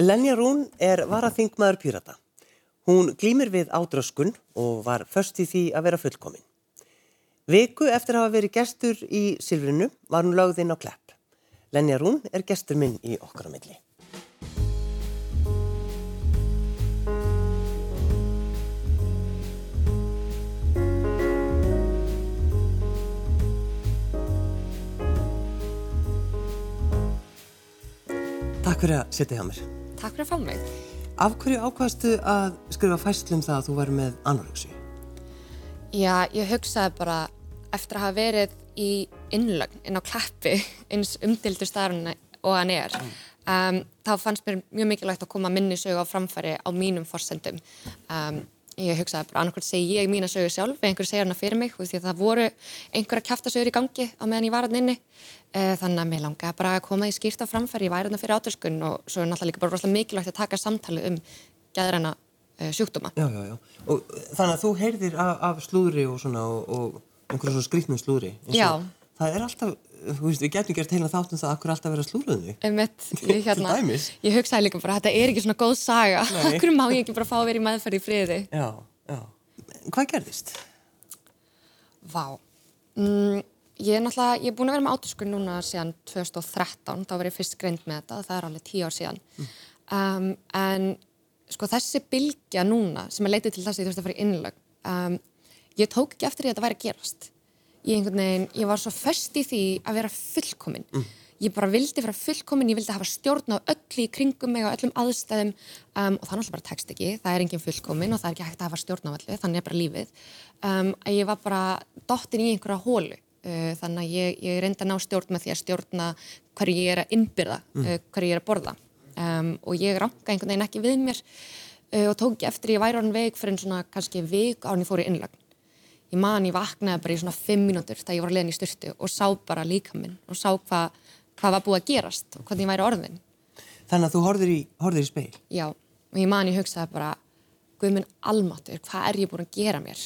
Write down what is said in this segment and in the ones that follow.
Lenja Rún er varaþingmaður Pírata. Hún glýmir við ádröskun og var först í því að vera fullkomin. Viku eftir að hafa verið gestur í Silfrinu var hún lögð inn á klepp. Lenja Rún er gestur minn í okkar á milli. Takk fyrir að setja hjá mér. Takk fyrir að fá mig. Af hverju ákvaðstu að skrifa fæslum það að þú væri með anorexi? Já, ég hugsaði bara eftir að hafa verið í innlögn inn á klappi eins umdildur starfuna og hann er um, þá fannst mér mjög mikilvægt að koma minni sögu á framfæri á mínum forsendum um, ég hugsaði bara annarkvæmt segi ég mína sögu sjálf eða einhver segja hana fyrir mig því að það voru einhverja kæftasögur í gangi á meðan ég var hann inni uh, þannig að mér langaði bara að koma í skýrt á framfæri ég væri hann fyrir átöskun og svo er náttúrulega líka bara rosalega mikilvægt að taka samtali um gæðræna uh, sjúkdóma Já, já, já. Og þannig að þú heyrðir af, af slúðri og svona og, og einhverjum svona skrýtnum slúðri. Það er alltaf, þú veist, við getum gert heila þáttum það að akkur alltaf vera. Einmitt, ég, hérna, ég hugsaði líka bara þetta er ekki svona góð saga. Okkur má ég ekki bara fá að vera í meðferð í friði? Já, já. Hvað gerðist? Vá. Mm, Ég er náttúrulega, ég er búin að vera með átuskun núna síðan 2013, þá var ég fyrst greint með þetta það er alveg tíu ár síðan. Um, en sko þessi bylgja núna sem er leitið til þess að ég þurfti að fara í innlög um, ég tók ekki eftir því að þetta væri að gerast ég einhvern veginn, ég var svo föst í því að vera fullkomin. Ég bara vildi vera fullkomin, ég vildi hafa stjórn á öllu í kringum mig og öllum aðstæðum. Um, og það náttúrulega bara tekst ekki, það er engin fullkomin og það er ekki hægt að hafa stjórn á öllu, þannig er bara lífið. Um, að ég var bara dottin í einhverja hólu uh, þannig að ég, ég reyndi að ná stjórn með því að stjórna hverju ég er að innbyrða, uh, hverju ég er að borða. Um, og ég ranka einhvern veginn ekki við mér uh, og tók eftir ég væri orðin veik fyrir en svona kannski vik án ég fór í innlagn ég man ég vaknaði bara í svona fimm mínútur þegar ég var að leiðin í styrtu og sá bara líka minn og sá hvað hva var búið að gerast og hvernig ég væri orðin. Þannig að þú horfðir í, horfðir í speil. já, og ég man ég hugsaði bara guð minn almatur, hvað er ég búin að gera mér?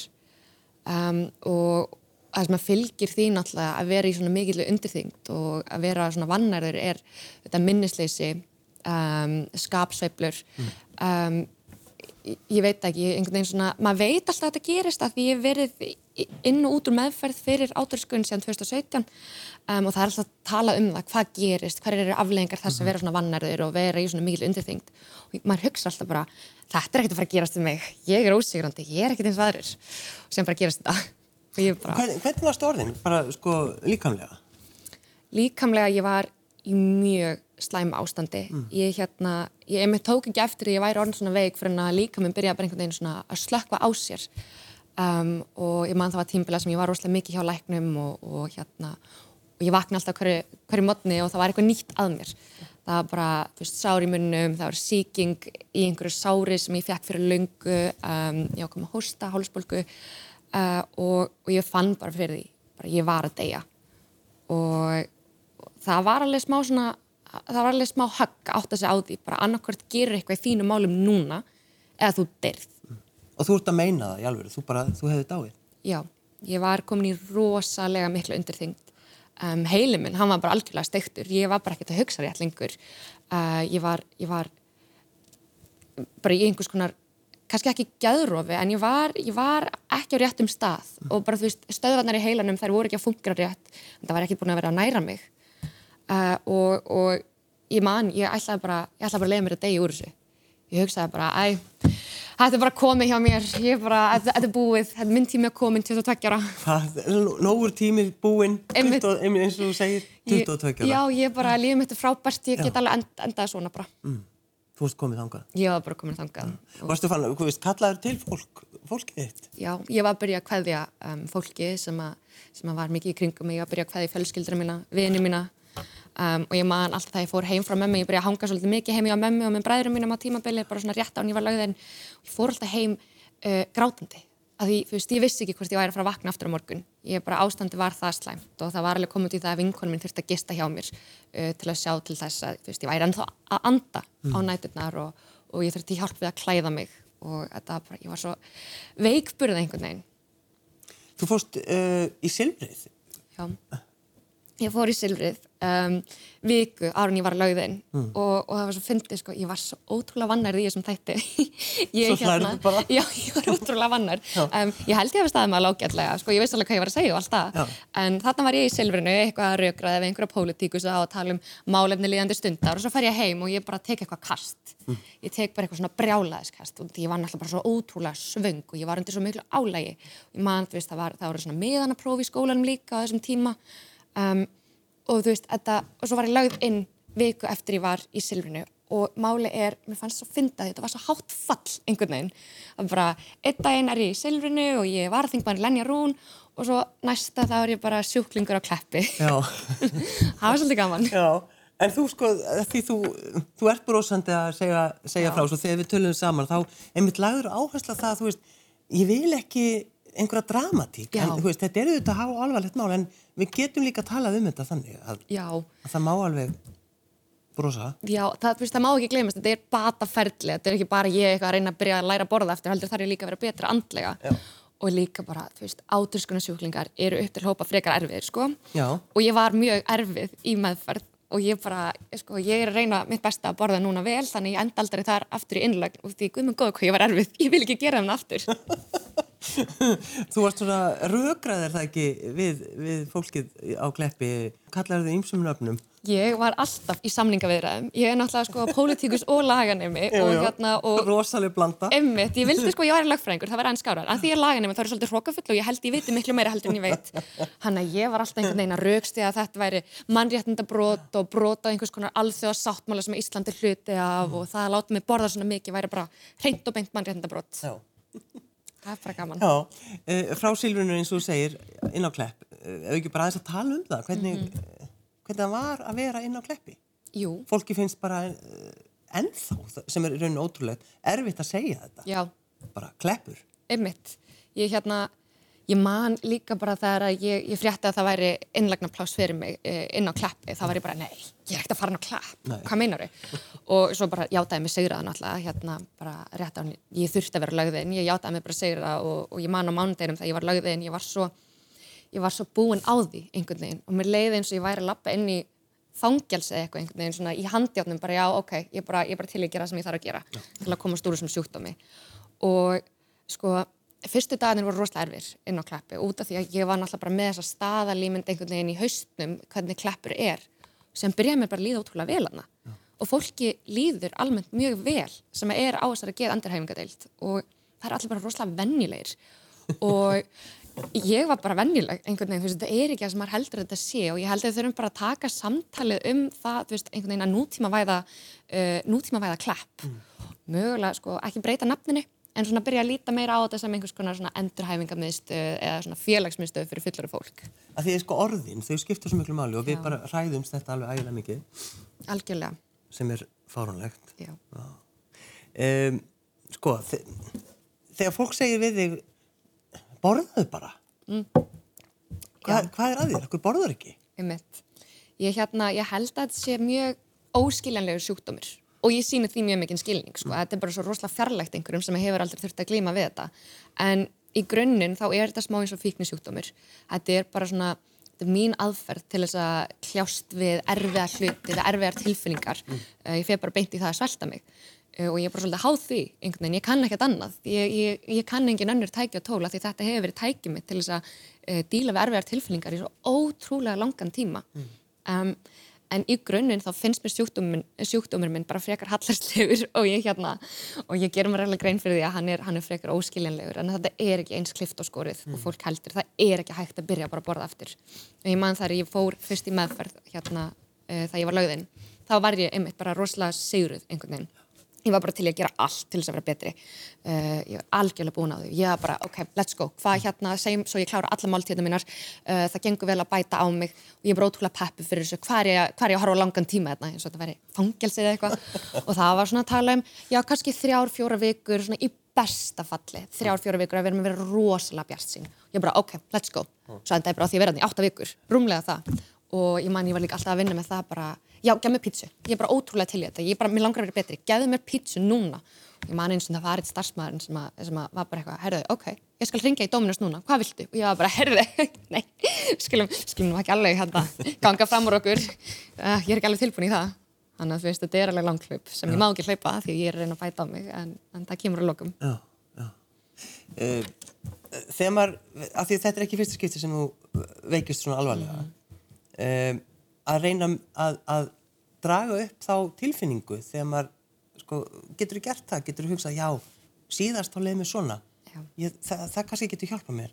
Um, og það sem að fylgir því náttúrulega að vera í svona mikilvæg undirþyngd og að vera svona vannærður er þetta minnisleysi um, skapsveiflur um, ég- veit ekki, einhvern veginn svona maður veit alltaf að þetta gerist að því ég verið inn og út úr meðferð fyrir átörskunn síðan 2017 um, og það er alltaf að tala um það, hvað gerist hver eru afleggingar þess að vera svona vannærður og vera í svona mikil undirþyngd og maður hugsa alltaf bara, þetta er ekkert að fara að gerast um mig ég er ósigrandi, ég er ekkert eins og aðrir og sem bara gerast þetta bara, Hvernig, hvernig varst orðin? Bara, sko, líkamlega? líkamlega ég var í mjög slæm ástandi. Ég hérna, ég einmitt tók ekki eftir ég væri orðin svona veik fyrir að líka minn byrjaði bara einhvern veginn svona að slökka á sér. Um, og ég man það var tímbilega sem ég var rosalega mikið hjá læknum og, og hérna og ég vakna alltaf hverju, hverju modni og það var eitthvað nýtt að mér. Það var bara, þú veist, sár í munnum það var síking í einhverju sári sem ég fekk fyrir löngu um, ég ákom að hósta, hálsbólgu uh, og, og ég fann bara fyrir því bara ég var að deyja. Og það var alveg smá svona það var alveg smá högg átt að segja á því bara annarkvært gerir eitthvað í þínu málum núna eða þú derð Og þú ert að meina það í alveg, þú þú hefði dáið. já, ég var komin í rosalega miklu undirþyngd. Um, heili minn, hann var bara algjörlega steiktur. Ég var bara ekkert að hugsa rétt lengur. Uh, ég var ég var bara í einhvers konar kannski ekki gæðrofi, en ég var, ég var ekki á réttum stað. Og bara þú veist stöðvarnar í heilanum þær voru ekki að fungra rétt. En það var ekki búin að vera að næra mig uh, og, og ég man, ég ætlaði bara ég ætlaði bara að leiða mér að degi úr þessu ég hugsaði bara, æ, þetta er bara komið hjá mér ég er bara, þetta, þetta er búið þetta er minn tími að komin 22 ára er nógur tími búinn, Einmitt. 20 einmitt eins og þú segir, Ég- 22 ára. Já, ég bara, lífið mitt er frábært, ég Já. get alveg end, endað svona bara. Þú varst komið þangað. Ég var bara komin þangað. Varstu fann, þú veist, kallaður til fólk, fólkið þitt? Já, ég var að byrja að kveðja um, fólki sem, að, sem að var mikið í kringum mig, ég var að byrja að kveðja fjölskyldra mína, vini mína um, og ég man alltaf þegar ég fór heim frá mömmu, ég byrja að hanga svolítið mikið heim hjá mömmu og með bræðurum mínum á tímabili, bara svona rétt án ég var lögðin og ég fór alltaf heim uh, grátandi. Að því, þú veist, ég vissi ekki hvort ég væri að fara að vakna aftur á morgun. Ég bara ástandi var það slæmt og það var alveg komið út í það að vinkonum minn þurfti að gista hjá mér uh, til að sjá til þess að, þú veist, ég væri ennþá að anda á næturnar og, og ég þurfti hjálp við að klæða mig. Og þetta var bara, ég var svo veikburða ég fór í Silfrið um, viku árun ég var lögðinn Mm. og, og það var svo fyndið sko, ég var svo ótrúlega vannærið í þessum þætti. Ég, bara? já, ég var ótrúlega vannar um, ég held ég að staðið maður lágætlega sko, ég veist alveg hvað ég var að segja og allt það. En þarna var ég í Silfrinu, eitthvað að raukraði eða einhverja pólitíkus á að tala um málefni líðandi stundar og svo fer ég heim og ég bara tek eitthvað kast. Ég tek bara eitthvað svona brjálaðiskast og ég var náttúrulega bara svo ótrúlega það það um, og þú veist, þetta, og svo var ég lagð inn viku eftir ég var í Silfrinu og máli er, mér fannst svo fyndað þetta var svo hátt fall einhvern veginn. Að bara, einn daginn er ég í Silfrinu og ég var að þingma hann Lenja Rún og svo næsta þá er ég bara sjúklingur á kleppi. Það var svolítið gaman. Já, en þú sko, því þú, þú ert brosandi að segja, segja frá, svo þegar við tölum saman, þá einmitt lagður áhersla það að þú veist, ég vil ekki einhverja dramatík, en veist, þetta er auðvitað há alvarlegt mál, en við getum líka talað um þetta þannig að, að það má alveg brosa. já, það, veist, það má ekki gleymast þetta er bataferðli, þetta er ekki bara ég eitthvað að reyna að byrja að læra að borða eftir, heldur þarf ég líka að vera betra andlega. Já. og líka bara, þú veist, áturskunar sjúklingar eru upp til hópa frekar erfiðir, sko. Já, og ég var mjög erfið í meðferð og ég bara, sko, ég er að reyna mitt besta að borða núna vel, þannig ég enda aldrei þar aftur í innlögn og því guð minn góð hvað ég var erfið, ég vil ekki gera þeim aftur þú varst svona rökraðir það ekki við, við fólkið á kleppi, kallar þau ýmsum nöfnum. Ég var alltaf í samningaviðræðum, ég er náttúrulega sko pólitíkus og laganemi og hérna og Rosaleg blanda. Emmitt, ég vildi sko, ég væri lögfræðingur, það væri enn skárar en því ég er laganemi, það er svolítið hrókafull og ég held ég viti miklu meira heldur en ég veit. Hann að ég var alltaf einhvern veginn að rauksti að þetta væri mannréttindabrót og brot á einhvers konar alþjóða sáttmála sem Íslandi hluti af og það að láta mig borða svona mikið væri bara hreint og beint mannréttindabrót Já. Það er bara gaman Já, e, frá Silfrinu eins og þú segir inn á klepp, e, ef ekki bara aðeins að tala um það, hvernig, mm hvernig það var að vera inn á kleppi? Jú, Fólki finnst bara e, ennþá, sem er í rauninu ótrúlegt, erfitt að segja þetta. já, Bara kleppur. Einmitt. Ég hérna, ég man líka bara þegar að ég, ég frétti að það væri innlagnarpláss fyrir mig eh, inn á klappi, þá var ég bara, nei, ég er ekkert að fara inn á klapp, Nei. hvað meinar þau? Og svo bara játaði mig sigraða náttúrulega, hérna, bara rétt á hann, ég þurfti að vera lögðin, ég játaði mig bara sigraða og, og ég man á mánudeginum þegar ég var lögðin, ég var svo, ég var svo búin á því einhvern veginn og mér leiði eins og ég væri að lappa inn í fangjálsi eða eitthvað einhvern veginn svona í handjátnum bara já, ok, ég bara, ég bara til að gera það sem ég þarf að gera til að komast úr þessum sjúkdómi og sko fyrstu dagarnir voru rosalega erfir inn á kleppi út af því að ég var náttúrulega bara með þessa staðalímynd einhvern veginn í haustnum hvernig kleppur er sem byrjaði mér bara að líða ótrúlega vel hana og fólki líður almennt mjög vel sem er á þessari geð andurhæfingadeild og það er allir bara rosalega vennilegir og ég var bara vennileg einhvern veginn, þú veist, þetta er ekki það sem maður heldur að þetta sé og ég held að við þurfum bara að taka samtalið um það, þú veist, einhvern veginn að nútíma væða uh, nútíma væða en svona byrja að líta meira á þetta sem einhvers konar svona endurhæfingarmiðstöð eða svona félagsmiðstöð fyrir fullari fólk Að því sko orðin, þau skipta svo miklu máli og við Já. bara ræðumst þetta alveg ægilega mikið, algjörlega, sem er fáránlegt. já Um, sko, þe þegar fólk segir við þig, borðaðu bara. Mm. Hvað, hvað er að þér? Akkur borðar ekki? Einmitt. Ég, hérna, ég held að þetta sé mjög óskiljanlegur sjúkdómur og ég síni því mjög mikinn skilning. Sko. Þetta er bara svo rosalega fjarlægt einhverjum sem hefur aldrei þurft að glíma við þetta. En í grunninn þá er þetta smá eins og fíkni sjúkdómur. Þetta er bara svona, þetta er mín aðferð til þess að kljást við erfiða hluti, við erfiðar tilfinningar. Uh, ég fer bara beint í það að svelta mig. Uh, og ég er bara svolítið háð því einhvern veginn, ég kann ekkert annað. Ég, ég, ég kann engin önnur tæki og tóla því þetta hefur verið tækið mitt til þess að uh, díla við erfiðar tilfinningar í svo ótrúlega langan tíma. Um, en í grunninn þá finnst mér sjúkdómur, sjúkdómur minn bara frekar hallarslegur og ég hérna og ég ger mér alveg grein fyrir því að hann er, hann er frekar óskiljanlegur. En þetta er ekki eins klift og skorið og fólk heldur, það er ekki hægt að byrja bara að borða aftur. Og ég man þar ég fór fyrst í meðferð hérna uh, þegar ég var lögðinn, þá var ég einmitt bara rosalega sigruð einhvern veginn ég var bara til að gera allt til þess að vera betri. Uh, ég var algjörlega búin á því. Ég var bara, ok, let's go, hvað hérna segjum svo ég klára alla máltíðna mínar. Uh, það gengur vel að bæta á mig og ég er bara ótrúlega peppu fyrir þessu, hvað er ég, hvað er ég að horfa langan tíma hérna, eins og þetta væri fangelsi eða eitthvað. Og það var svona að tala um, já, kannski þrjár, fjóra vikur, svona í besta falli. Þrjár, fjóra vikur að vera með vera rosalega bjart sín ég bara, ok, let's go. Svo já, gef mér pítsu, ég er bara ótrúlega til í þetta, ég er bara, mér langar að vera betri, gefðu mér pítsu núna. Og ég man eins og það var eitt starfsmæðurinn sem, sem að var bara eitthvað, herðu, ok, ég skal ringja í Dominus núna, hvað viltu? Og ég var bara, herðu, nei, skulum nú ekki alveg hérna ganga fram úr okkur, uh, ég er ekki alveg tilbúin í það. Þannig að þú veist, þetta er alveg langklaup sem ég má ekki hlaupa því ég er reyna að bæta á mig, en, en það kemur að lokum. Já, já. Uh, þegar maður, af því þetta er ekki fyrsta skipti sem þú veikist svona alvarlega, um, að reyna að, að draga upp þá tilfinningu þegar maður, sko, getur þú gert það, getur þú hugsað, já, síðast þá leiði mig svona, ég, það, það kannski getur hjálpað mér,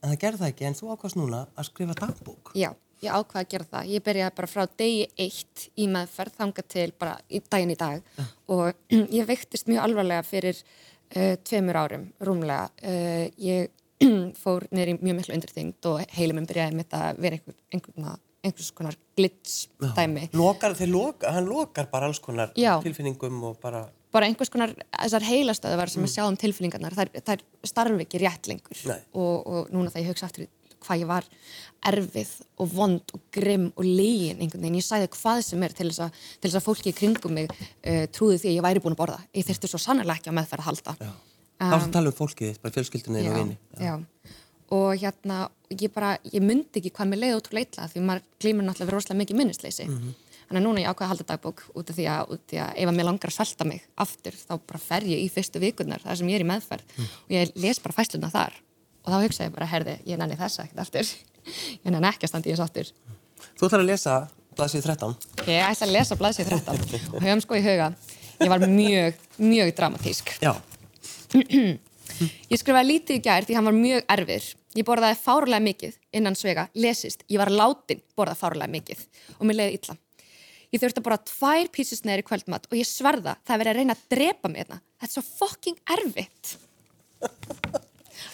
en það gerði það ekki, en þú ákvæmst núna að skrifa dagbók. Já, ég ákvaði að gera það. Ég byrjaði bara frá degi eitt í meðferð þanga til bara í daginn í dag og ég veiktist mjög alvarlega fyrir uh, tveimur árum, rúmlega. Uh, ég fór í mjög miklu undirþyngd og heilum minn byrjaði með að vera einhver, einhver, einhvers konar glits dæmi. Lokar, þeir loka, hann lokar bara alls konar Já. tilfinningum og bara, bara einhvers konar þessar heilastöðuvar sem mm. sjá um tilfinningarnar, þær, þær starfi ekki rétt lengur og, og núna þegar ég hugsa aftur hvað ég var erfið og vond og grimm og legin einhvern veginn, ég sæði hvað sem er til þess að, til þess að fólki í kringum mig uh, trúði því að ég væri búin að borða ég þurfti svo sannlega ekki að meðferð að halda já. þá er það að tala um fólkið bara fjölskyldunni og vini. já. Og hérna ég bara, ég myndi ekki hvað mér leiði ótrúlega illa því maður glýmur náttúrulega verið rosalega mikið minnisleysi. Þannig að núna ég ákveða að halda dagbók út af því að, út af því að ef að mér langar að svelta mig aftur þá bara fer ég í fyrstu vikurnar þar sem ég er í meðferð. Og ég les bara fæsluna þar. Og þá hugsa ég bara, herði, ég nenni þessa ekkert aftur. Ég nenni ekki að standa í þessu aftur. Þú ætlar að lesa blaðsíð 13. ég ætla að lesa blaðsið 13 og höfum sko í huga ég Já, skrifaði lítið í gær því hann var mjög erfir. Ég borðaði fárlega mikið innan svega, lesist, ég var látin borða fárlega mikið og mér leiði illa. Ég þurfti að borða tvær písusneðir í kvöldmatt og ég sverða það er verið að reyna að drepa mig hérna. Þetta er svo fucking erfitt.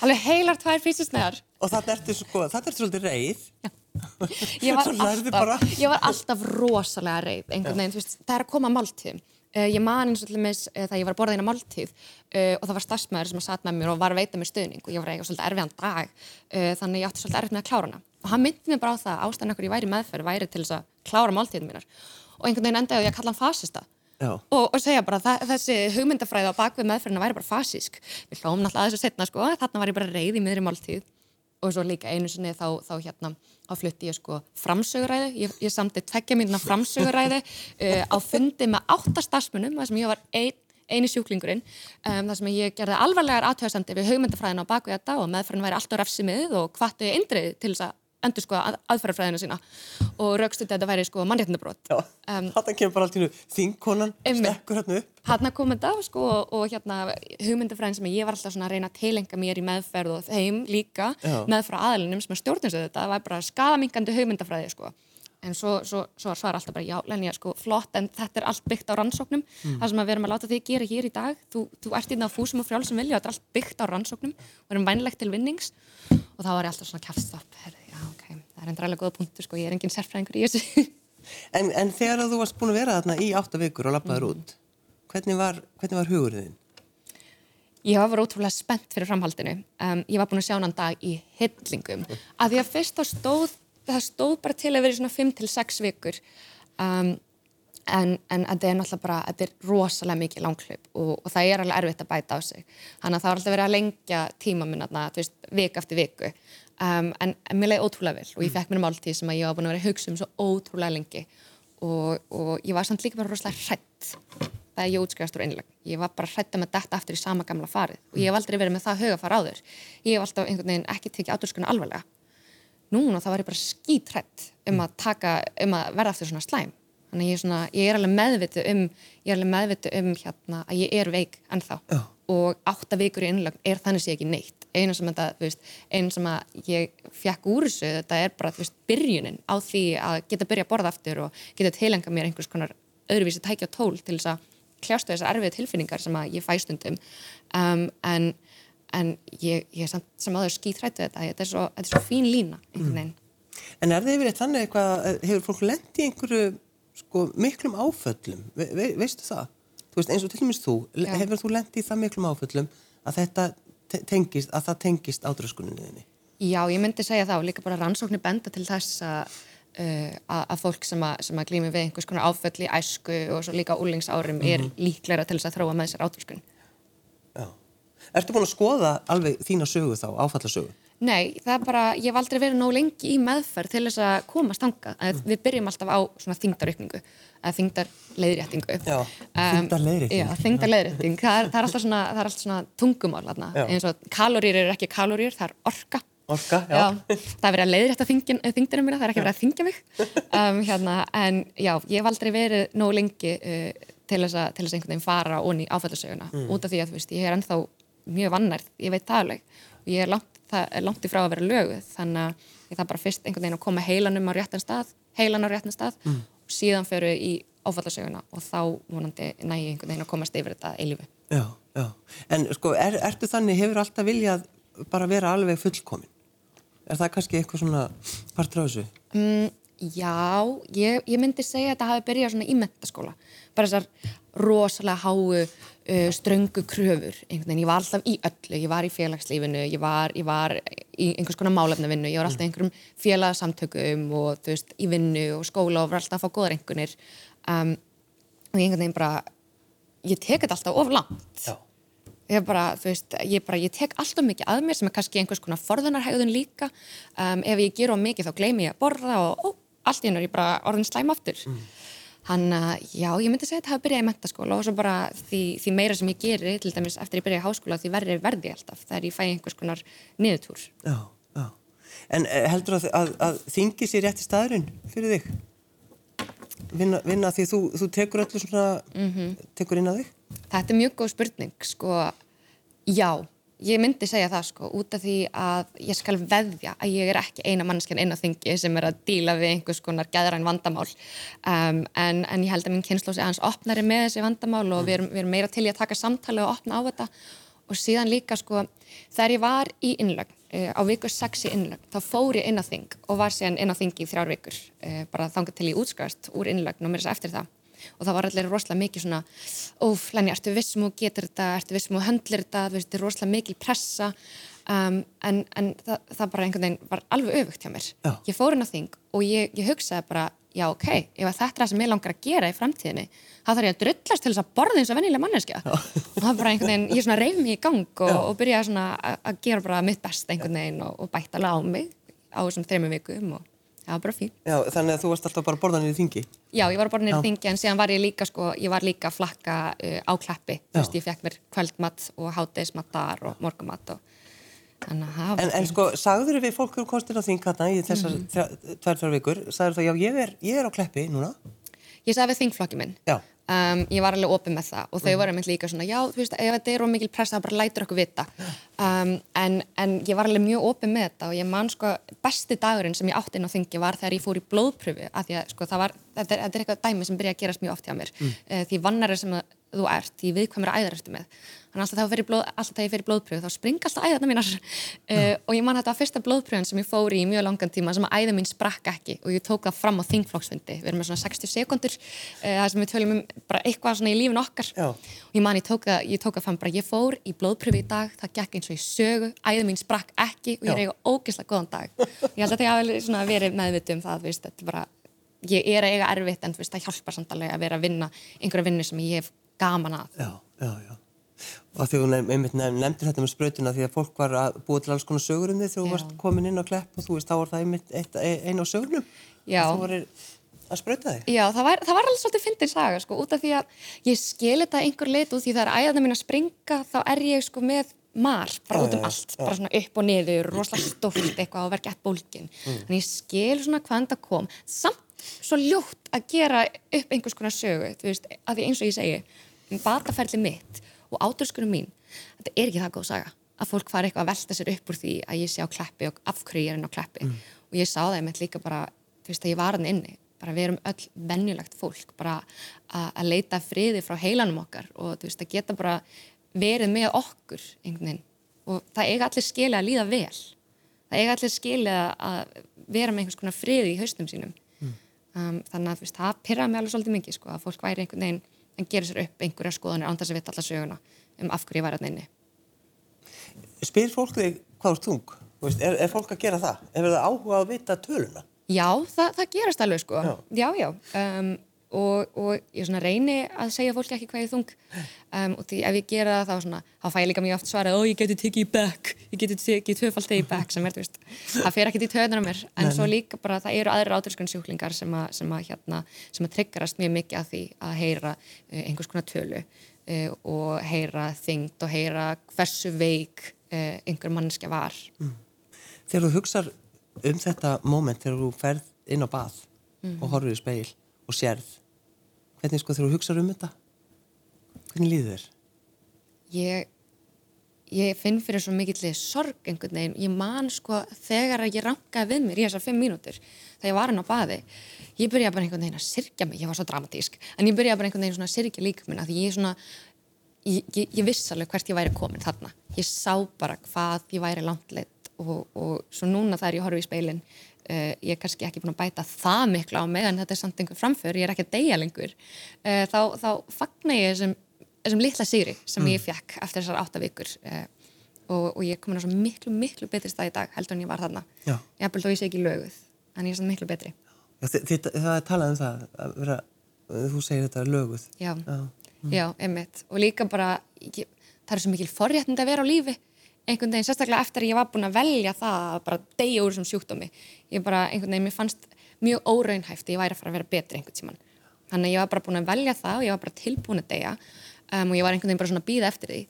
Alveg heilar tvær písusneðar. og þetta ertu sko, þetta ertu svolítið reið. Ég var, Svo alltaf, ég var alltaf rosalega reið, einhvern veginn, það er að koma að máltíðum. Uh, ég man eins og til dæmis uh, þegar ég var að borða eina máltíð uh, og það var starfsmæður sem að satt með mér og var að veita mér stöðning og ég var eitthvað svolítið erfiðan dag þannig að ég átti svolítið erfitt með að klára hana. Og hann myndi mér bara á það að ástæðan okkur ég væri meðferð væri til þess að klára máltíðin mínar. Og einhvern veginn endaði á því að kalla hann fasista. Og, og segja bara að þessi hugmyndafræði á bakvið meðferðina væri bara fasísk. Við hlóum náttúrulega að þessu setna sko. Þarna var ég bara reið í miðri máltíð. Og svo líka einu sinni þá, þá hérna á flutti ég sko framsöguræði ég, ég samti tveggja mínuna framsöguræði uh, á fundi með átta starfsmunum þar sem ég var ein, eini sjúklingurinn. Um, þar sem ég gerði alvarlegar aðtöðasendi við hugmyndafræðina á bakvið þetta og meðferðin væri alltaf refsimið og hvatti indrið til þess að endur sko að, aðferðafræðina sína og raukstuði að þetta væri sko mannréttindabrót Já, Um, þetta kemur bara allt í nú þingkonan, stekkur hérna upp. hann að koma þetta sko, og, og hérna hugmyndafræðin sem ég var alltaf svona að reyna að tilenga mér í meðferð og þeim líka Já. meðfra aðalinum sem að stjórnins þetta var bara skadamingandi hugmyndafræði sko. en svo, svo, svo var alltaf bara já, Lenja, sko, flott en þetta er allt byggt á rannsóknum það sem við erum að láta þig gera hér í dag þú, þú ert inn á fúsum og frjálsum vilja þetta er allt byggt á rannsóknum og erum vænlegt til vinnings og þá var ég alltaf svona já, ok, það er endur alveg góða punktur sko, ég er engin sérfræðingur í þessu En, en þegar þú varst búin að vera þarna í átta vikur og lappaður Mhm. út, hvernig var, hvernig var hugurinn þinn? Ég var ótrúlega spennt fyrir framhaldinu. Um, ég var búin að sjá hann dag í hyllingum. Að því að fyrst þá stóð, það stóð bara til að vera svona 5-6 vikur. Um, en, en þetta er náttúrulega bara, þetta er rosalega mikið langklaup og, og það er alveg erfitt að bæta á sig. Þannig að það var alltaf verið að lengja tíma minn þarna, þú veist, vik eftir viku. Um, en, en mér leiði ótrúlega vel og ég fekk mér máltíð sem að ég var búin að vera að hugsa um svo ótrúlega lengi og, og ég var samt líka bara rosalega hrætt þegar ég útskrifast úr einlag. Ég var bara hrætt með detta aftur í sama gamla farið og ég hef aldrei verið með það huga fara áður. Ég hef alltaf einhvern veginn ekki tekið áturskunni alvarlega. Núna þá var ég bara skítrætt um að taka, um að verða aftur svona slæm. Þannig ég er, svona, ég er alveg meðvitu um, ég er alveg meðvitu um hérna að ég er veik ennþá Já. Og átta vikur í innlögn er þannig sé ekki neitt. Einu sem, þetta, veist, einu sem að ég fekk úr þessu, þetta er bara veist, byrjunin á því að geta byrja að borða aftur og geta tilenga mér einhvers konar öðruvísi tækja tól til þess að kljástu þessar erfið tilfinningar sem að ég fæ stundum um, en, en ég, ég samt sem aður skítrættu þetta, þetta er svo, þetta er svo fín lína veginn. En er það yfir eitt þannig eitthvað, eh, hefur fólk lent í einhverju sko, miklum áföllum, ve, veistu það? Þú veist, eins og til dæmis þú, Já. hefur þú lent í það miklum áföllum að þetta te- tengist, að það tengist ádröskuninni þinni? Já, ég myndi segja og líka bara rannsóknir benda til þess að uh, að, fólk sem að, að glými við einhvers konar áföll í æsku og svo líka úlingsárum er líklega til þess að þróa með sér átröskun. Já. Ertu búin að skoða alveg þína sögu þá, áfallasögu? Nei, það er bara, ég hef aldrei verið nóg lengi í meðferð til þess að komast þangað. Mm. Við byrjum alltaf á svona þingdaraukningu, eða þingdarleiðréttingu. Já, þingdarleiðrétting. Um, já, þingdarleiðrétting. Það, er- það er alltaf svona, það er alltaf svona tungumál. Já. Eins og kaloríur eru ekki kaloríur, það er orka. Orka, já. það er verið að leiðrétta þingdara mína, það er ekki verið að þingja mig. Um, hérna, en já, ég hef aldrei verið nóg lengi uh, til þess að einhvern veginn fara onni áfællasöguna Mm. út af því að veist, ég er ennþá mjög vannærð, ég veit það alveg og ég er langt, það langt í frá að vera löguð þannig að ég þarf bara fyrst einhvern veginn að koma heilanum á réttan stað, heilan á réttan stað Mm. og síðan föru í áfællasöguna og þá vonandi næ ég einhvern veginn að komast yfir þetta eilífu. Já, já. En sko, er, ertu þannig, hefur alltaf viljað bara vera alveg fullkomin? Er það kannski eitthvað svona partur á þessu? Mm, já, ég, ég myndi segja að þetta hafi byrjað svona í mentaskóla. Bara þessar rosalega háu uh, ströngu kröfur. Einhvern veginn, ég var alltaf í öllu. Ég var í félagslífinu, ég var, ég var í einhvers konar málefnavinnu, ég var alltaf í einhverjum félagsamtökum og þú veist, í vinnu og skóla og var alltaf að fá góðar einhvernir. Um, og ég einhvern veginn bara, ég tek þetta alltaf of langt Já. ég bara, þú veist, ég bara, ég tek alltaf mikið að mér sem er kannski einhvers konar forðunarhegðun líka um, ef ég ger of mikið þá gleymi ég að borða og ó, allt í hennar ég bara orðin slæm aftur hann, uh, já, ég myndi segja að þetta hafi byrjað í mentaskóla og svo bara því, því meira sem ég geri til dæmis eftir ég byrjaði í háskóla því verði ég alltaf þegar ég fæ einhvers konar niðurtúr Já, já. En eh, heldur að, að, að þingi sér rétti staðurinn fyrir þig? Vinna, vinna því þú, þú tekur öllu svona, tekur inn að þig? Þetta er mjög góð spurning, sko, já, ég myndi segja það, sko, út af því að ég skal veðja að ég er ekki eina mannskjan inn á þingi sem er að díla við einhvers konar gæðræn vandamál, um, en, en ég held að minn kynnslósi aðeins opnari með þessi vandamál og við erum, við erum meira til í að taka samtali og opna á þetta. Og síðan líka, sko, þegar ég var í innlögn, uh, á viku 6 í innlögn, þá fór ég inn á þing og var síðan inn á þingi í þrjár vikur, uh, bara þangað til ég útskast úr innlögn og mér þess eftir það og það var allir rosalega mikið svona óf, Lenni, ertu vissum og getur þetta? Ertu vissum og höndlir þetta, þú veist, þetta er rosalega mikil pressa. Um, en, en það, það bara einhvern veginn var alveg öfugt hjá mér. Já. ég fór inn á þing og ég, ég hugsaði bara já, ok, ef þetta er það sem ég langar að gera í framtíðinni, þá þarf ég að drullast til þess að borða eins og vennilega manneskja. Og það bara einhvern veginn, ég svona reyf mig í gang og, og byrjaði svona að, gera bara mitt best einhvern veginn og, og á mig á þessum þreymum vikum og það var bara fín Já, þannig að þú varst alltaf bara borðan í þingi? Já, ég var bara nýrið Já. þingi en síðan var ég líka sko, ég var líka að flakka uh, á kleppi, þú veist, ég fekk mér kvöldmatt og hátegismatt þar og morgumatt og þannig að það var En, en sko, sagður við fólk um kostin á þing hérna í þessar mm. tvær, tvær vikur, sagður það, já, ég er, ég er á kleppi núna. Ég sagði við þingflokki minn, Já. Um, ég var alveg opið með það. Og þau voru mynd líka svona, já, þú veist, ef þetta er ómikil pressa, þá bara lætur okkur vita. Um, en, en ég var alveg mjög opið með þetta og ég man sko, besti dagurinn sem ég átti inn á þingi var þegar ég fór í blóðpröfu af því að sko, það var, þetta er, þetta er eitthvað dæmi sem byrja að gerast mjög oft hjá mér. Mm. því vannari sem þú ert, því viðkvæmur æðar ertu með þannig alltaf þegar ég fer í ég blóðpröfu þá springa alltaf æðarna mínar uh, og ég man þetta var fyrsta blóðpröfun sem ég fór í mjög langan tíma sem að æða mín sprakk ekki og ég tók það fram á þingflokksfundi. Við erum með svona 60 sekundur uh, það sem við tölum um bara eitthvað svona í lífin okkar. Já. og ég man ég tók það, ég tók það fram bara ég fór í blóðpröfu í dag, það gekk eins og í sögu æða mín sprakk ekki og ég er eiga ógeðslega góðan dag. Ég held að ég um þetta bara, ég er að eiga erfitt en veist, það hjálpar samt alveg að vera að vinna einhverja vinnu sem ég hef gaman að Já, já, já. Og því hún einmitt nefn- nefndir þetta með sprautuna því að fólk var að búa til alls konar sögur um þig þegar þú varst komin inn á klepp og þú veist, þá var það einmitt eitt, einn á sögurnum. Þú voru að sprauta þig. Já, það var, það var alveg svolítið fyndin saga, sko, út af því að ég skil þetta að einhver leit út því þegar æðarna mín að springa, þá er ég sko með mar, bara út um allt, bara svona upp og niður, rosalega stórt eitthvað og verkið bólkin. Þannig ég skil svona hvaðan það kom, samt svo ljótt að gera upp einhvers konar sögu, þú veist, að því eins og ég segi, um bataferli mitt og áturskunum mín, þetta er ekki það góð saga að fólk fari eitthvað að velta sér upp úr því að ég sé á kleppi og af hverju ég er inn á kleppi. Og ég sá það einmitt líka bara þú veist að ég var hann inni bara við erum öll venjulegt fólk bara að leita friði frá heilanum okkar og þú veist að geta bara verið með okkur einhvern veginn. Og það eiga allir skilja að líða vel. Það eiga allir skilja að vera með einhvers konar friði í haustum sínum. Um, þannig að þú veist það pyrraði mig alveg svolítið mikið sko að fólk væri einhvern veginn en gerir sér upp einhverja skoðanir án þess að vita alla söguna um af hverju ég var hann inni Spyr fólk þig hvað er þung? Þú Veist, er, er fólk að gera það? Hefur það áhuga að vita töluna? Já, það, það gerast alveg sko. Já. Já, já. Um, og, og ég svona reyni að segja fólki ekki hvað ég þung. Um, og því ef ég gera það þá svona, þá fæ ég líka mjög oft svarað, ó ég geti tekið í back, ég geti tekið tvöfald tekið í back sem er, þú veist, það fer ekkert í töðunar á mér. En svo líka bara það eru aðrir átröskunsjúklingar sem að, sem að hérna, sem að tryggarast mjög mikið að því að heyra uh, einhvers konar tölu uh, og heyra þyngd og heyra hversu veik uh, einhver manneskja var. Þegar þú hugsar um þetta moment þegar þú ferð inn á bað og horfir í speil og sérð, hvernig sko þú hugsar um þetta, hvernig líður þér? ég, ég finn fyrir svo mikill sorg einhvern veginn, ég man sko þegar að ég rankaði við mér í þessar fimm mínútur þegar ég var inn á baði ég byrjaði bara einhvern veginn að sirkja mig, ég var svo dramatísk. En ég byrjaði bara einhvern veginn að sirkja líka minna því ég svona ég, ég, ég viss alveg hvert ég væri komin þarna. Ég sá bara hvað ég væri langt leitt og, og svo núna þegar ég horfi í speilin Uh, ég er kannski ekki búin að bæta það miklu á meðan þetta er samt einhver framför, ég er ekki að deyja lengur. Uh, þá, þá fagna ég þessum, þessum litla sigri sem ég fekk eftir þessar átta vikur uh, og, og ég er komin á svo miklu, miklu betri stað í dag heldur en ég var þarna. Já. ég hef þó ég sé ekki löguð en ég er svona miklu betri. Já, þi- þi- það er talað um það, að vera, þú segir þetta löguð. já, Já. já, einmitt. Og líka bara, ég, það er svo mikil forréttind að vera á lífi einhvern veginn, sérstaklega eftir að ég var búin að velja það að bara deyja úr þessum sjúkdómi. Ég bara, einhvern veginn, mér fannst mjög óraunhæft að ég væri að fara að vera betri einhvern tíman þannig að ég var bara búin að velja það og ég var bara tilbúin að deyja um, og ég var einhvern veginn bara svona að býða eftir því.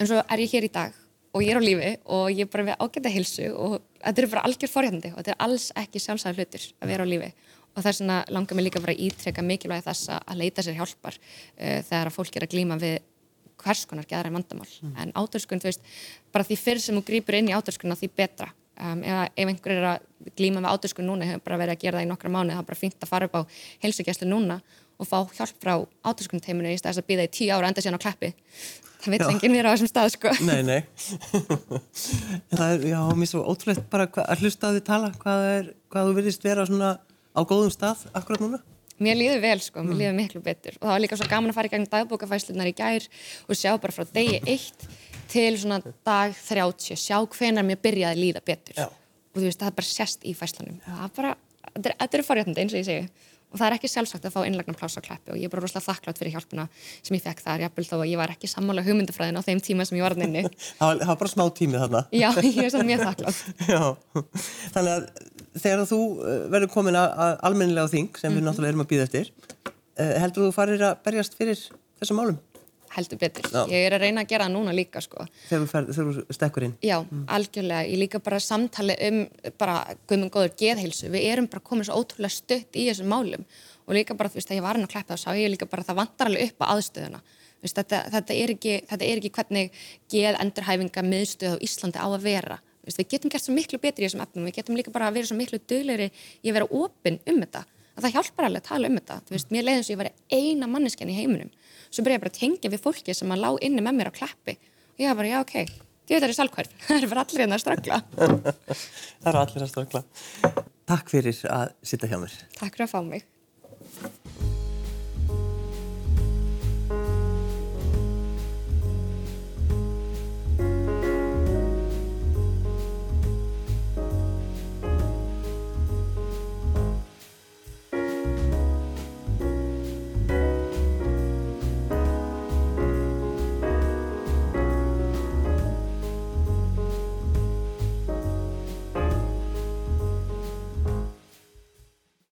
En svo er ég hér í dag og ég er á lífi og ég er bara við ágæta hilsu og þetta er bara algjör forhjandi og þetta er alls ekki sjálfsæður hlutur að vera á lífi. Og þess vegna langar mér líka bara að ítreka mikilvægi þess að leita sér hjálpar uh, þegar að fólk er að glíma við hvers konar geðræn vandamál en átöskun, þú veist, bara því fyrr sem þú grýpur inn í átöskuna því betra um, ef, ef einhver er að glíma með átöskun núna hefur bara verið að gera það í nokkra mánu það er bara fínt að fara upp á heilsugjæslu núna og fá hjálp frá átöskunteiminu í stæðis að býða í tíu ára enda síðan á kleppi það Já. enginn vera á þessum stað sko. Nei, nei. það er, já, mér svo ótrúlegt bara að hlusta á því tala, hvað, er, hvað þú virðist vera á góðum stað akkurat núna. Mér líður vel sko, mér líður miklu betur. Og það var líka svo gaman að fara í gegn dagbókafæslunar í gær og sjá bara frá degi eitt til svona dag 30 sjá hvenar mér byrjaði að líða betur. Já. og þú veist, það er bara sérst í fæslunum það er bara, þetta er- þetta er forréttandi eins og ég segi. Og það er ekki sjálfsagt að fá innlagnar pláss á kleppi og ég er bara rosalega þakklátt fyrir hjálpuna sem ég fekk þar, jafnvel þó að ég var ekki sammála hugmyndafræðin á þeim tíma sem ég var hann inni. Það var, bara smá tími þarna. Já, ég er svona mjög þakklátt þannig að þegar þú uh, verður komin að, að almennilega á þing sem við náttúrulega erum að býða eftir, uh, heldur þú farir að berjast fyrir þessum málum heldur betur, Já. ég er að reyna að gera það núna líka sko þegar þú, stekkur inn? Já, algjörlega. Ég líka bara samtali um bara guðmund góður geðheilsu. Við erum bara komin svo ótrúlega stutt í þessum málum og líka bara, þú veist, þegar ég var hann að kleppa þá sá ég líka bara að það vantar alveg upp á aðstöðuna. Veist, þetta, þetta, er ekki, þetta er ekki hvernig geð endurhæfinga miðstöð á Íslandi á að vera. Við getum gert svo miklu betri í þessum efnum. Við getum líka bara að vera svo miklu duglegri í að vera opinn um þetta. Að það hjálpar alveg að tala um þetta. Veist, mér leiðum svo ég var eina manneskjan í heiminum. Svo byrja ég bara að tengja við fólki sem að lá inni með mér á kleppi. Og ég var bara, já, ok, ég veit það er salkværf. Það er bara allir hérna að ströggla. það eru allir að stökla. Takk fyrir að sitta hjá mér. Takk fyrir að fá mig.